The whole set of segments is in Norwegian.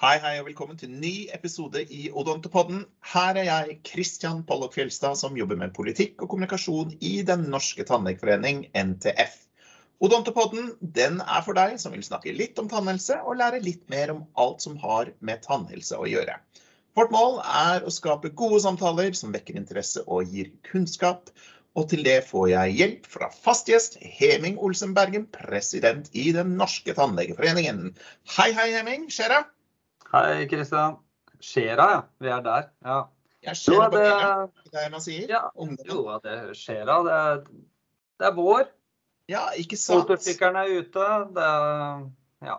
Hei, hei, og velkommen til ny episode i Odontopodden. Her er jeg, Kristian Pollock Fjelstad, som jobber med politikk og kommunikasjon i Den norske tannlegeforening, NTF. Odontopodden den er for deg som vil snakke litt om tannhelse og lære litt mer om alt som har med tannhelse å gjøre. Vårt mål er å skape gode samtaler som vekker interesse og gir kunnskap. Og til det får jeg hjelp fra fast gjest Heming Olsen Bergen, president i Den norske tannlegeforeningen. Hei, hei, Heming. Skjer det? Hei, Kristian. Skjera, ja. Vi er der. Ja. Jeg ser Jo, det det- det man sier. Ja. Jo, det skjer'a. Det, det er vår. Ja, ikke sant? Motorsykkelen er ute. Det er, ja.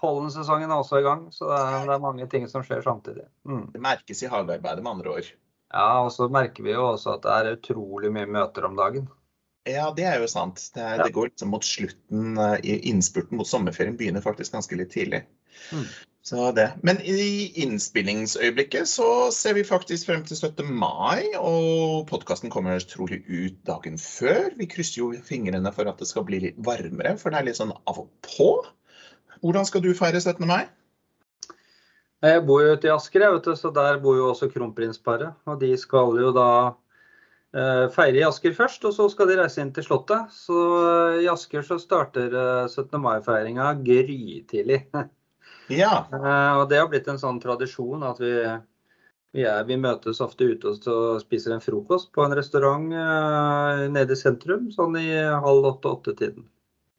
Pollensesongen er også i gang, så det er, det er mange ting som skjer samtidig. Mm. Det merkes i hagearbeidet, med andre ord. Ja, og så merker vi jo også at det er utrolig mye møter om dagen. Ja, det er jo sant. Det, er, Ja. det går liksom mot slutten, eh, innspurten mot sommerferien begynner faktisk ganske litt tidlig. Mm. Så det. Men i innspillingsøyeblikket så ser vi faktisk frem til 17. mai, og podkasten kommer trolig ut dagen før. Vi krysser jo fingrene for at det skal bli litt varmere, for det er litt sånn av og på. Hvordan skal du feire 17. mai? Jeg bor jo ute i Asker, vet du, så der bor jo også kronprinsparet. Og de skal jo da eh, feire i Asker først, og så skal de reise inn til Slottet. Så eh, i Asker så starter eh, 17. mai-feiringa grytidlig. Ja. Eh, og det har blitt en sånn tradisjon at vi, vi, er, vi møtes ofte ute og spiser en frokost på en restaurant eh, nede i sentrum, sånn i halv åtte-åtte-tiden.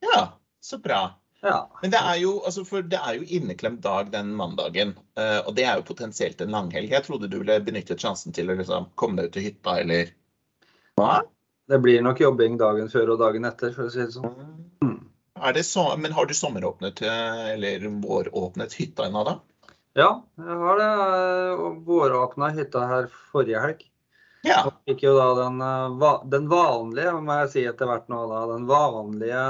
ja, så bra. Ja. Men det er jo, altså for det er jo inneklemt dag den mandagen, eh, og det er jo potensielt en langhelg. Jeg trodde du ville benyttet sjansen til å liksom komme deg ut til hytta, eller Hva? Det blir nok jobbing dagen før og dagen etter, for å si det sånn. Det så, men har du sommeråpnet eh, eller våråpnet hytta ennå, da? Ja, jeg har det. eh, Våråpna hytta her forrige helg. Ja. Og fikk jo da den, eh, den vanlige, må jeg si etter hvert nå, da, den vanlige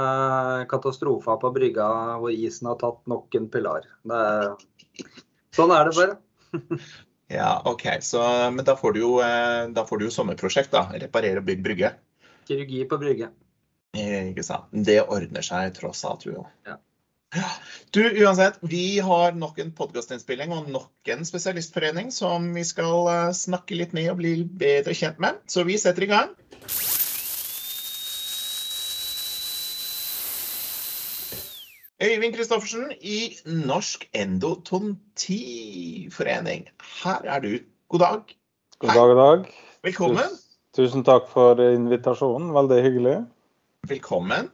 katastrofa på brygga hvor isen har tatt nok en pilar. Det sånn er det bare. ja, OK. Så, men da får du jo, da får du jo sommerprosjekt, da. Reparere og bygge brygge. Kirurgi på brygge. Eh, Ikke sant. Det ordner seg tross alt, jo. Ja. Ja. Du, uansett, vi har nok en podkastinnspilling og nok en spesialistforening som vi skal eh, snakke litt med og bli bedre kjent med. Så vi setter i gang. Øyvind Kristoffersen i Norsk Endodontiforening. Her er du. God dag. God dag, god dag. Velkommen. Tusen takk for invitasjonen. Veldig hyggelig. Velkommen.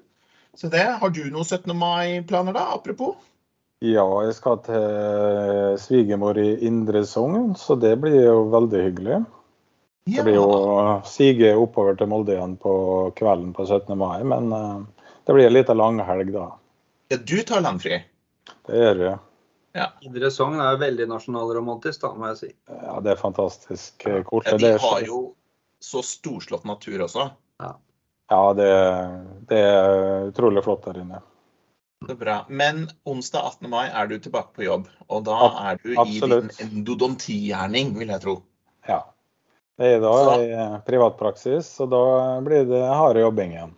Så det, Har du noen 17. mai-planer, da? Apropos? Ja, jeg skal til svigermor i Indre Sogn, så det blir jo veldig hyggelig. Det blir jo sige oppover til Molde igjen på kvelden på 17. mai, men eh, det blir en liten langhelg da. Ja, du tar langfri. Det gjør det. Indre Sogn er jo veldig nasjonalromantisk, da, må jeg si. Ja, det er fantastisk eh, kort. Ja, de har jo så storslått natur også. Ja, det, det er utrolig flott der inne. Det er bra. Men onsdag 18. mai er du tilbake på jobb, og da er du absolutt. i din endodontigjerning, vil jeg tro. Ja. Det er da Så- i eh, privatpraksis, så da blir det hard jobbing igjen.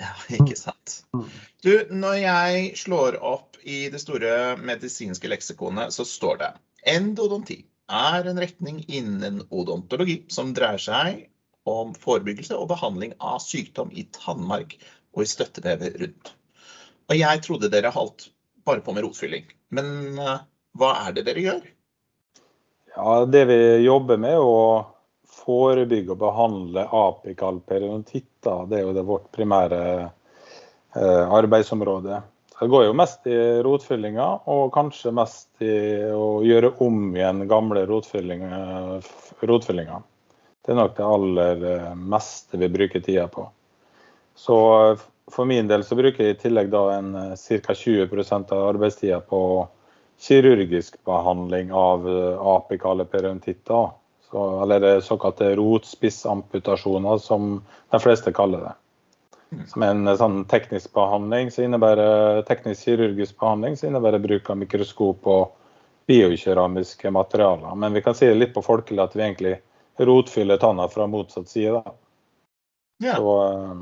Ja, ikke sant. Mm. Du, når jeg slår opp i det store medisinske leksikonet, så står det endodonti er en retning innen odontologi som dreier seg om forebyggelse og behandling av sykdom i tannmark og i støttevevet rundt. Og jeg trodde dere holdt bare på med rotfylling. Men eh, hva er det dere gjør? Ja, Det vi jobber med, å forebygge og behandle apikal periodontitter. Det er jo det vårt primære eh, arbeidsområde. Det går jo mest i rotfyllinga, og kanskje mest i å gjøre om igjen gamle rotfyllinger. Det er nok det aller eh, meste vi bruker tida på. Så eh, for min del så bruker jeg i tillegg da en ca. 20% av arbeidstida på kirurgisk behandling av eh, apikale periodontitter. Så, eller såkalte rotspissamputasjoner, som de fleste kaller det. Som er en eh, sånn teknisk behandling, så innebærer teknisk kirurgisk behandling så innebærer bruk av mikroskop og biokeramiske materialer. Men vi kan si det litt på folkelig at vi egentlig rotfyller tanna fra motsatt side. Da. Ja. Så eh,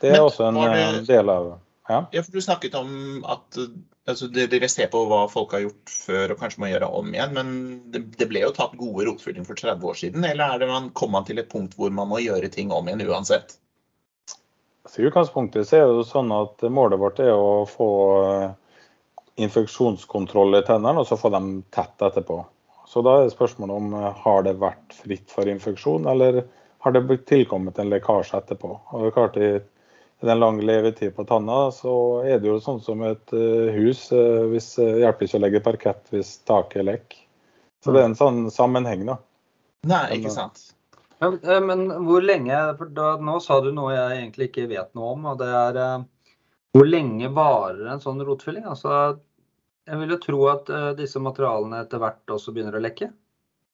det er Men også en det- eh, del av Ja. Ja, for Du snakket om at altså, dere ser på hva folk har gjort før og kanskje må gjøre om igjen. Men det, det ble jo tatt gode rotfylling for 30 år siden. Eller er det man, kom man til et punkt hvor man må gjøre ting om igjen uansett? Så I utgangspunktet så er det sånn at målet vårt er å få eh, infeksjonskontroll i tennene, og så få dem tett etterpå. Så da er spørsmålet om eh, har det vært fritt for infeksjon, eller har det tilkommet en lekkasje etterpå. Og det er klart I den lang levetid på tanna, så er det jo sånn som et eh, hus. hvis Det hjelper ikke å legge parkett hvis taket er lekk. Så det er en sånn sammenheng, da. Nei, ikke sant. Men, eh, men, hvor lenge for da, Nå sa du noe jeg egentlig ikke vet noe om. og det er eh, Hvor lenge varer en sånn rotfylling? Altså, jeg vil jo tro at uh, disse materialene etter hvert også begynner å lekke.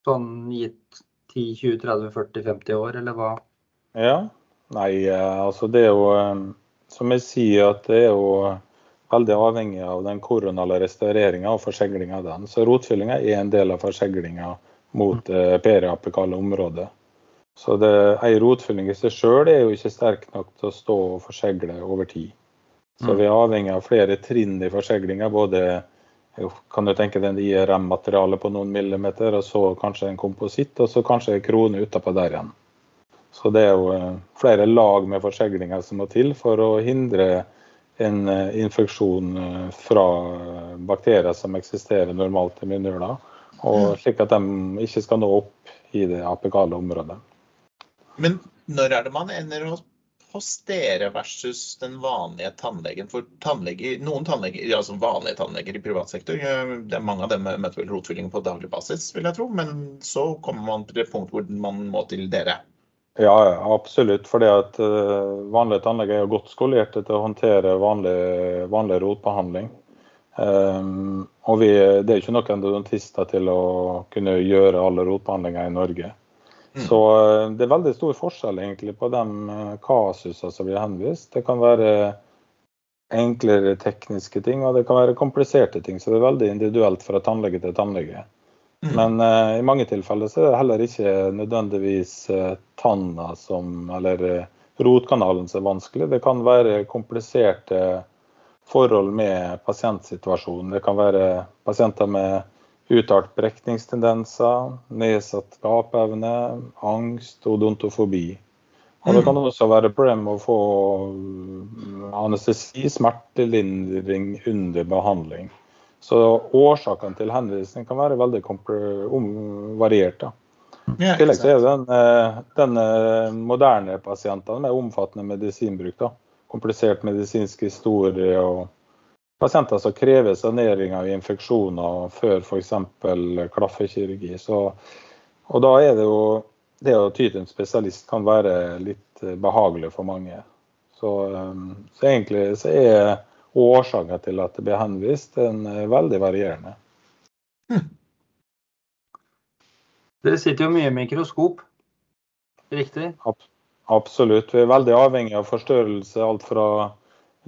Sånn gitt 10-20-30-40-50 år, eller hva? Ja. Nei, altså det er jo Som jeg sier, at det er jo veldig avhengig av den koronale restaureringa og forseglinga av den. Så rotfyllinga er en del av forseglinga mot uh, periapikale områder. Så det, ei rotfylling i seg sjøl er jo ikke sterk nok til å stå og forsegle over tid. Så vi er avhengig av flere trinn i forseglinga. Både kan du tenke deg en IRM-materiale på noen millimeter, og så kanskje en kompositt, og så kanskje en krone utapå der igjen. Så det er jo eh, flere lag med forseglinger som må til for å hindre en eh, infeksjon eh, fra bakterier som eksisterer normalt i munnhula, og slik at de ikke skal nå opp i det apikale området. Men når er det man ender hos dere versus den vanlige tannlegen? For tannleger, noen tannleger, altså vanlige tannleger i privat sektor, det er mange av dem møter vel rotfylling på daglig basis, vil jeg tro. Men så kommer man til et punkt hvor man må til dere. Ja, absolutt. fordi at uh, Vanlige tannleger er godt skolerte til å håndtere vanlig, vanlig rotbehandling. Um, og vi, Det er ikke noen endodontister til å kunne gjøre alle rotbehandlinger i Norge. Mm. Så eh, det er veldig stor forskjell egentlig på de eh, kasusene som blir henvist. Det kan være enklere tekniske ting, og det kan være kompliserte ting. Så det er veldig individuelt fra tannlege til tannlege. Mm. Men uh, i mange tilfeller så er det heller ikke nødvendigvis uh, tanna som, eller uh, rotkanalen som er vanskelig. Det kan være kompliserte forhold med pasientsituasjonen. Det kan være pasienter med uttalt brekningstendenser, nedsatt gapeevne, angst, odontofobi. Og det kan mm. også være problem å få anestesi, smertelindring under behandling. Så årsakene til henvisning kan være veldig varierte. I tillegg er den, eh, den moderne pasientene med omfattende medisinbruk. Da. Komplisert medisinsk historie og pasienter som krever sanering av infeksjoner før f.eks. klaffekirurgi. Så, og da er det jo det å ty til en spesialist kan være litt behagelig for mange. Så, um, så egentlig så er årsaken til at det blir henvist, den er veldig varierende. Hm. Dere sitter jo mye i mikroskop, riktig? Absolutt. Vi er veldig avhengig av forstørrelse. Alt fra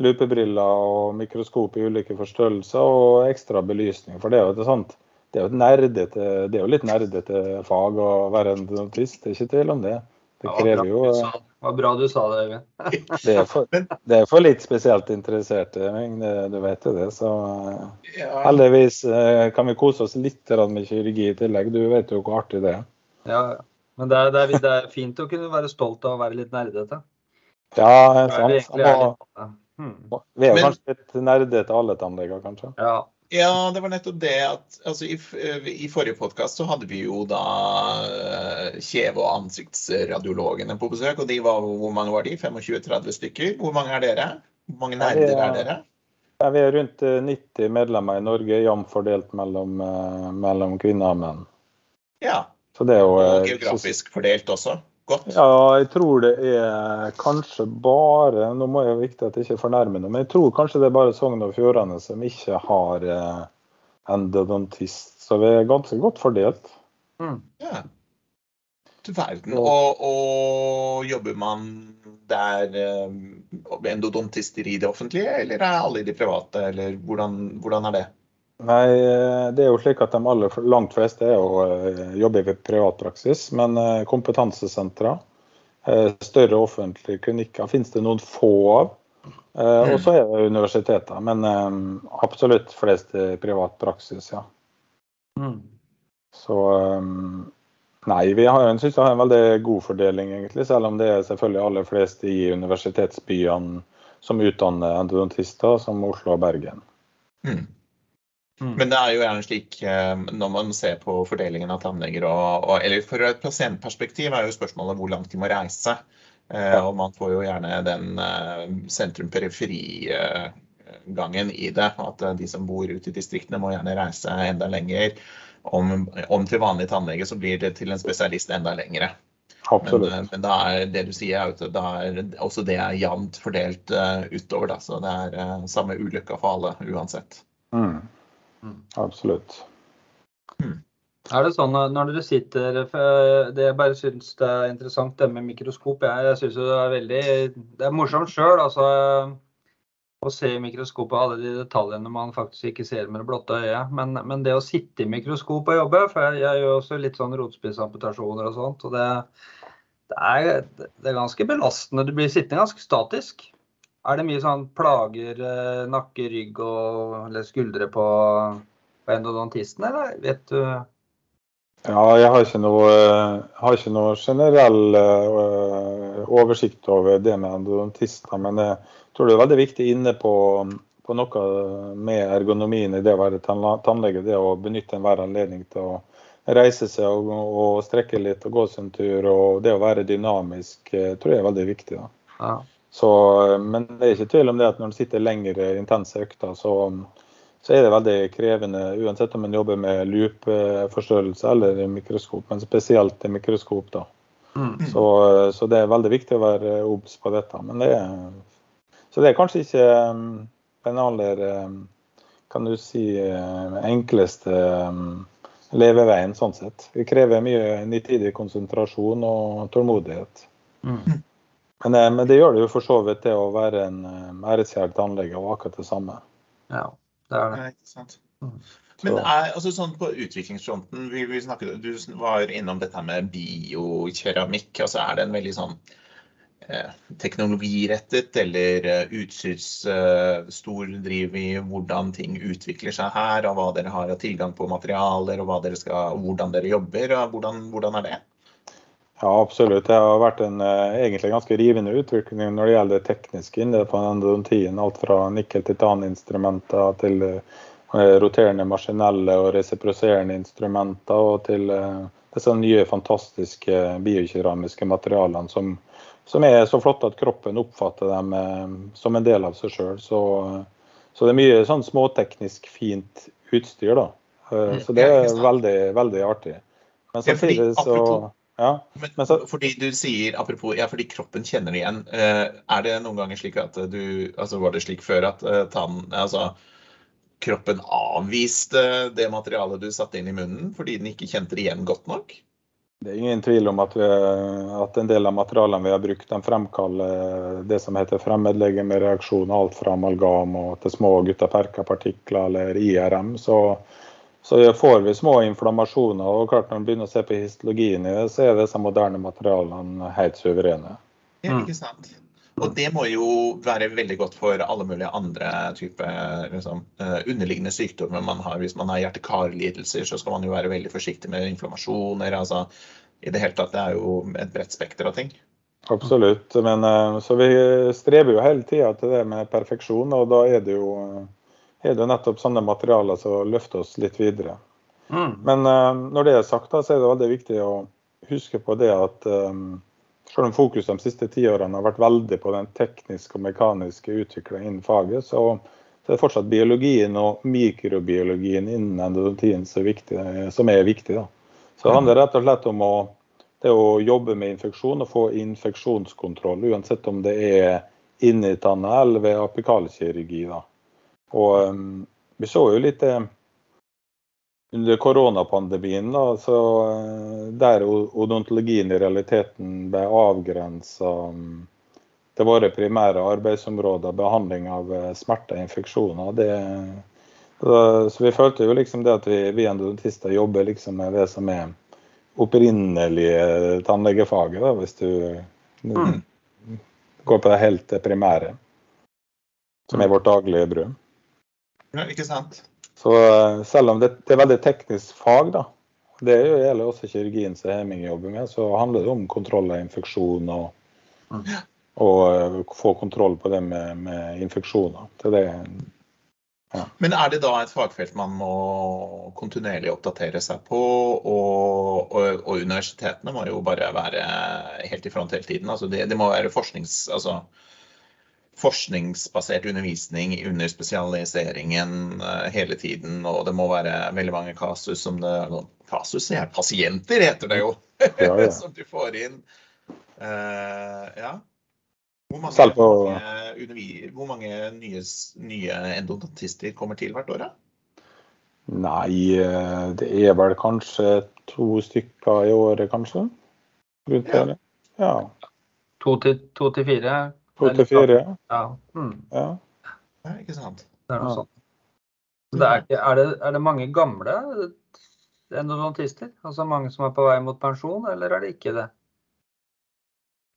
lupebriller og mikroskop i ulike forstørrelser og ekstra belysning. For det er jo et sånt det er jo, nerdete, det er jo litt nerdete fag å være en dentist, det er ikke tvil om det. Det krever jo Det var bra du sa det, Øyvind. det, er for, det er for litt spesielt interesserte, du vet jo det. Så heldigvis eh, kan vi kose oss litt med kirurgi i tillegg. Du vet jo hvor artig det er. Ja, men det er, det, er, det er, fint å kunne være stolt av å være litt nerdete. Ja, sant. Hmm. Vi er jo kanskje litt nerdete alle tannleger, kanskje? Ja. ja. det var nettopp det at altså, i, i, forrige podkast så hadde vi jo da uh, kjeve- og ansiktsradiologene på besøk. Og de var, hvor mange var de? 25-30 stykker? Hvor mange er dere? Hvor mange nerder er dere? Ja, vi er rundt 90 eh, medlemmer i Norge, jevnt fordelt mellom, mellom, kvinner og menn. Ja. Så det er jo, og geografisk fordelt også? Godt? Ja, jeg tror det er kanskje bare Nå må jeg viktig at jeg ikke fornærmer noe, men jeg tror kanskje det er bare Sogn og Fjordane som ikke har eh, endodontist. Så vi er ganske godt fordelt. Mm. Ja. Du verden. Og, og, jobber man der eh, endodontister i det offentlige, eller er alle i de private, eller hvordan, hvordan er det? Nei, eh, det er jo slik at de aller langt fleste er jo, jobber jobbe i privatpraksis. Men eh, kompetansesentre, større offentlige klinikker finnes det noen få av. Eh. Og så er det universiteter, men eh, absolutt flest i privat praksis, ja. Mm. Så eh, nei, vi har, jeg synes vi har en veldig god fordeling, egentlig. Selv om det er selvfølgelig aller flest i universitetsbyene som utdanner endodontister, som Oslo og Bergen. Mm. Mm. Men det er jo gjerne slik eh, når man ser på fordelingen av tannleger og, og Eller fra et pasientperspektiv er jo spørsmålet hvor langt de må reise. Ja. Og man får jo gjerne den eh, sentrum-periferi-gangen i det. At eh, de som bor ute i distriktene må gjerne reise enda lenger. Om, om til vanlig tannlege så blir det til en spesialist enda lengre. Absolutt. Men, men det, er det du sier, er at også det er jevnt fordelt eh, utover. Da. Så det er eh, samme ulykka for alle uansett. Mm. Mm. Absolutt. Er det sånn når dere sitter Det jeg bare syns det er interessant det med mikroskop. Jeg, jeg syns det er veldig Det er morsomt sjøl, altså. Å se i mikroskopet alle de detaljene man faktisk ikke ser med det blotte øyet. Men, men det å sitte i mikroskop og jobbe, for jeg, jeg gjør også litt sånn rotspissamputasjoner og sånt. og det, det, er, det er ganske belastende. Du blir sittende ganske statisk. Er det mye sånn plager, eh, nakke, rygg og eller skuldre på, på endodontisten, eller vet du? Ja, jeg har ikke noe, har ikke noe generell uh, oversikt over det med endodontister, men jeg tror det er veldig viktig inne på, på noe med ergonomien i det å være tannlege. Det å benytte enhver anledning til å reise seg og, og strekke litt og gå sin tur. Og det å være dynamisk eh, tror jeg er veldig viktig. Da. Ja. Så, men det er ikke tvil om det at når en sitter lengre intense økter, så, så er det veldig krevende uansett om en jobber med loopforstørrelse eller mikroskop, men spesielt i mikroskop. da. Mm. Så, så det er veldig viktig å være obs på dette. Men det er, så det er kanskje ikke um, den aller kan du si, enkleste leveveien sånn sett. Det krever mye nitidig konsentrasjon og tålmodighet. Mm. Men, eh, men det gjør det jo for så vidt det å være en um, æresgjerdet tannlege og akkurat det samme. Ja, det er det. Ja, ikke sant. Mm. Men er, altså sånn på utviklingsfronten, vi, vi snakket, du var innom dette med biokeramikk. altså Er det en veldig sånn eh, teknologirettet eller eh, utstyrsstor eh, driv i hvordan ting utvikler seg her, og hva dere har av tilgang på materialer, og hva dere skal, hvordan dere jobber? og Hvordan, hvordan er det? Ja, absolutt. Det har vært en eh, egentlig ganske rivende utvikling når det gjelder det tekniske inne på endodontien. Alt fra nikkel-titan-instrumenter til eh, roterende maskinelle og resiproserende instrumenter, og til eh, disse nye fantastiske biokeramiske materialene som, som er så flotte at kroppen oppfatter dem som en del av seg sjøl. Så, så det er mye sånn småteknisk fint utstyr, da. Eh, Så det er veldig, veldig artig. Men samtidig så ja. Men, så- fordi du sier, apropos, ja, fordi kroppen kjenner det igjen. Eh, er det noen ganger slik at du altså Var det slik før at eh, tann, altså, kroppen avviste det materialet du satte inn i munnen fordi den ikke kjente det igjen godt nok? Det er ingen tvil om at, vi, at en del av materialene vi har brukt, de fremkaller det som heter fremmedlegemereaksjon. Alt fra amalgam og til små guttaperka-partikler eller IRM. Så, så får vi små inflammasjoner. og klart Når man begynner å se på histologien i det, så er disse moderne materialene helt suverene. Ja, Mm. ikke sant? Og det må jo være veldig godt for alle mulige andre typer liksom, eh, underliggende sykdommer man har. Hvis man har hjerte-kar-lidelser, så skal man jo være veldig forsiktig med inflammasjoner. altså i det hele tatt, Det er jo et bredt spekter av ting. Absolutt. Men, eh, så vi streber jo hele tida til det med perfeksjon, og da er det jo, er det nettopp sånne materialer som løfter oss litt videre. Mm. Men eh, når det er sagt, da, så er det veldig viktig å huske på det at um, selv om fokus de siste tiårene har vært veldig på den tekniske og mekaniske utviklingen innen faget, så, så er det fortsatt biologien og mikrobiologien innen endodontien som er viktig. Som er viktig da. Så det handler rett og slett om å, det å jobbe med infeksjon og få infeksjonskontroll, uansett om det er inni tanna eller ved apikalkirurgi. Da. Og um, vi så jo litt det under koronapandemien, da, så eh, der odontologien i realiteten ble avgrensa til våre primære arbeidsområder, behandling av eh, smerter og infeksjoner. Det, så, så vi følte jo liksom det at vi, vi endodontister jobber liksom med det som er opprinnelige tannlegefaget, da, hvis du Mm. går på det helt primære. som er vårt daglige brød. Ja, ikke sant? Så eh, selv om det, det er veldig teknisk fag, da, det gjelder også kirurgien som Heming jobber med, så handler det om kontroll av infeksjon og, og eh, få kontroll på det med, med infeksjoner. Det det, ja. Men er det da et fagfelt man må kontinuerlig oppdatere seg på? Og, og, og universitetene må jo bare være helt i front hele tiden. Altså det, det må være forsknings... Altså, forskningsbasert undervisning under spesialiseringen eh, hele tiden. Og det må være veldig mange kasus som det Kasus er pasienter, heter det jo. Ja, ja. som du får inn. Uh, ja. Hvor mange, på... hvor mange nye, nye endodontister kommer til hvert år? Da? Nei, eh, det er vel kanskje to stykker i året, kanskje. Rundt ja. ja. To til, to til fire? To til fire, ja. Mm. ja. ja. Ikke sant. Det er noe sånt. Det er, er, det, er, det, mange gamle endodontister? Altså mange som er på vei mot pensjon, eller er det ikke det?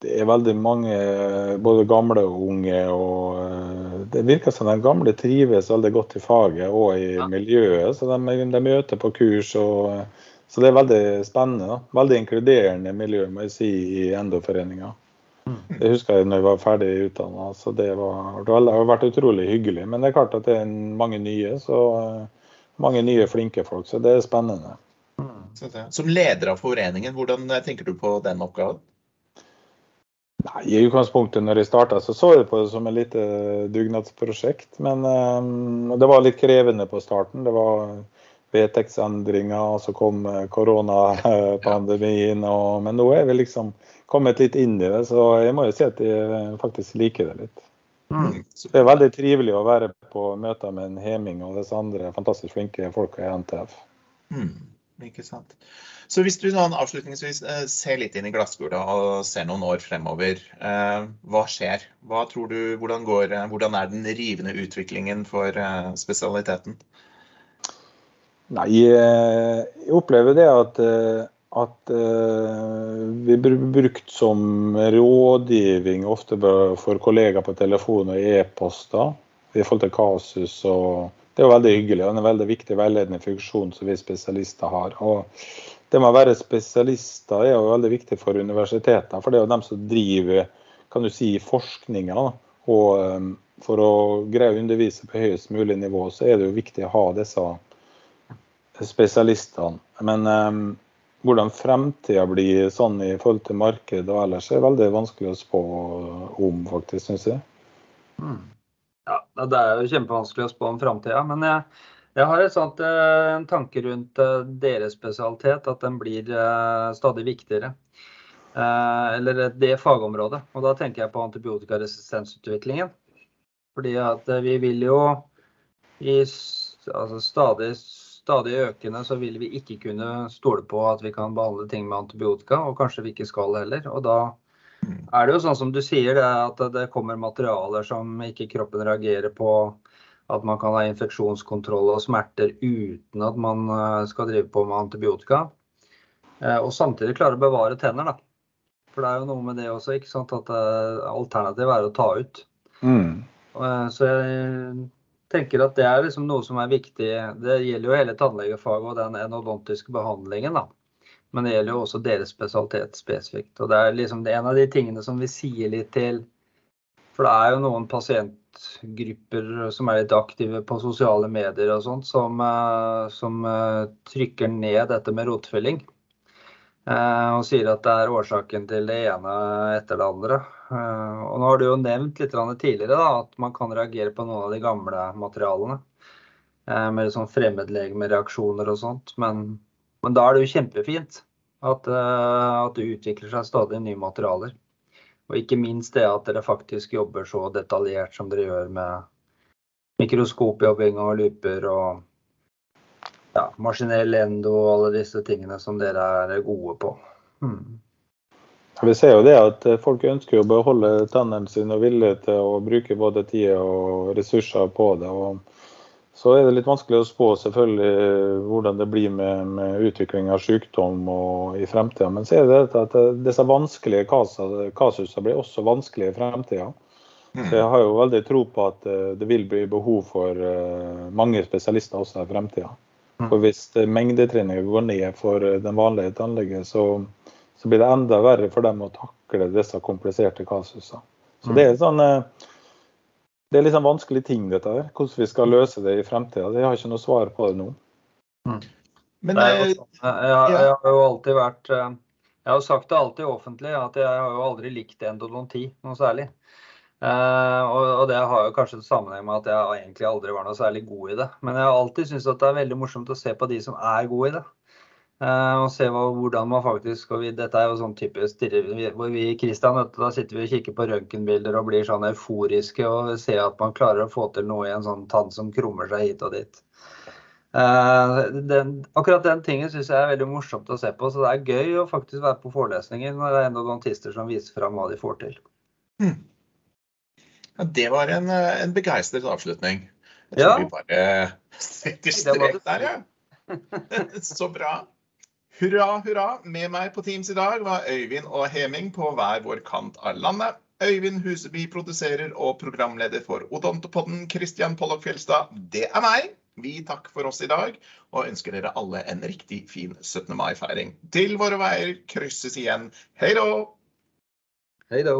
Det er veldig mange, både gamle og unge. og eh, Det virker som de gamle trives veldig godt i faget og i ja. miljøet. så de, de, møter på kurs. og så det er veldig spennende. Da. Veldig inkluderende miljø må jeg si, i Endoforeninga. Mm. Det husker jeg når jeg var ferdig utdanna. Så det, var, det har vært utrolig hyggelig. Men det er klart at det er mange nye. Så mange nye, flinke folk. Så det er spennende. Mm. Som leder av foreningen, hvordan tenker du på den oppgaven? Nei, I utgangspunktet når jeg starta, så så jeg på det som et lite dugnadsprosjekt. Men um, det var litt krevende på starten. Det var vedtektsendringer, så kom koronapandemien. Og, men nå er vi liksom kommet litt inn i det, så jeg må jo si at jeg faktisk liker det litt. Mm. Det er veldig trivelig å være på møter med en Heming og disse andre fantastisk flinke folka i NTF. Mm. Ikke sant. Så hvis du sånn avslutningsvis eh, ser litt inn i glasskula og ser noen år fremover, eh, hva skjer? Hva tror du, hvordan, går, eh, hvordan er den rivende utviklingen for spesialiteten? Nei, jeg opplever det at at uh, vi blir brukt som rådgivning ofte for kollegaer på telefon og e-poster i forhold til kasus. og Det er veldig hyggelig og en veldig viktig veiledende funksjon som vi spesialister har. og Det med å være spesialister er jo veldig viktig for universitetene, for det er jo dem som driver kan du si, forskninga. Og for å greie å undervise på høyest mulig nivå, så er det jo viktig å ha disse spesialistene. Men um, hvordan fremtida blir sånn i forhold til markedet og ellers, er veldig vanskelig å spå om, faktisk, syns jeg. Mm. Ja, det er jo kjempevanskelig å spå om framtida. Men jeg, jeg har sånt, eh, en tanke rundt eh, deres spesialitet, at den blir eh, stadig viktigere. Eller det fagområdet. Og da tenker jeg på antibiotikaresistensutviklingen. Fordi at vi vil jo i altså stadig stadig økende så vil vi ikke kunne stole på at vi kan behandle ting med antibiotika, og kanskje vi ikke skal heller. Og da er det jo sånn som du sier, det at det kommer materialer som ikke kroppen reagerer på. At man kan ha infeksjonskontroll og smerter uten at man eh, skal drive på med antibiotika. Eh, og samtidig klare å bevare tenner, da. For det er jo noe med det også, ikke sant? at eh, alternativet er å ta ut. Mm. Så jeg tenker at det er liksom noe som er viktig. Det gjelder jo hele tannlegefaget og den enodontiske behandlingen. da. Men det gjelder jo også deres spesialitet spesifikt. Og det er liksom en av de tingene som vi sier litt til For det er jo noen pasientgrupper som er litt aktive på sosiale medier og sånt, som, eh, som eh, trykker ned dette med rotfylling. Eh, og sier at det er årsaken til det ene etter det andre. Eh, og nå har du jo nevnt litt tidligere da, at man kan reagere på noen av de gamle materialene. Eh, med sånn fremmedlegemereaksjoner og sånt. Men, men, da er det jo kjempefint at, at det utvikler seg stadig nye materialer. Og ikke minst det at dere faktisk jobber så detaljert som dere gjør med mikroskopjobbing og looper og ja, maskinell endo og alle disse tingene som dere er gode på. Hmm. Vi ser jo det at folk ønsker å beholde tennene sine og vilje til å bruke både tid og ressurser på det. og så er det litt vanskelig å spå selvfølgelig hvordan det blir med, med utvikling av sykdom og i fremtida. Men så er det at disse vanskelige kasusene blir også vanskelige i fremtida. Mm. Så jeg har jo veldig tro på at eh, det vil bli behov for eh, mange spesialister også i fremtida. Mm. For hvis mengdetreninger går ned for eh, den vanlige tannlegen, så, så blir det enda verre for dem å takle disse kompliserte kasusene. Så Mm. det er sånn eh, det er litt sånn vanskelige ting, dette her. Hvordan vi skal løse det i fremtida. Jeg har ikke noe svar på det nå. Men det eh, altså, jeg, jeg, jeg har jo alltid vært eh, Jeg har jo sagt det alltid offentlig at jeg har jo aldri likt endodonti noe særlig. Eh, og, og det har jo kanskje sammenheng med at jeg egentlig aldri var noe særlig god i det. Men jeg har alltid syntes at det er veldig morsomt å se på de som er gode i det. Eh, og se hva, hvordan man faktisk og vi, Dette er jo sånn typisk hvor vi i Kristian, da sitter vi og kikker på røntgenbilder og blir sånn euforiske og ser at man klarer å få til noe i en sånn tann som krummer seg hit og dit. Eh, den, akkurat den tingen syns jeg er veldig morsomt å se på. Så det er gøy å faktisk være på forelesninger når det er endodontister som viser fram hva de får til. ja, det var en, eh, en begeistret avslutning. Jeg tror Ja. vi bare setter strek der, ja. Så bra. Hurra, hurra. Med meg på Teams i dag var Øyvind og Heming på hver vår kant av landet. Øyvind Huseby produserer og programleder for Odontopodden. Christian Pollock Fjelstad, det er meg. Vi takker for oss i dag og ønsker dere alle en riktig fin 17. mai-feiring. Til våre veier krysses igjen. Hei då! Hei då.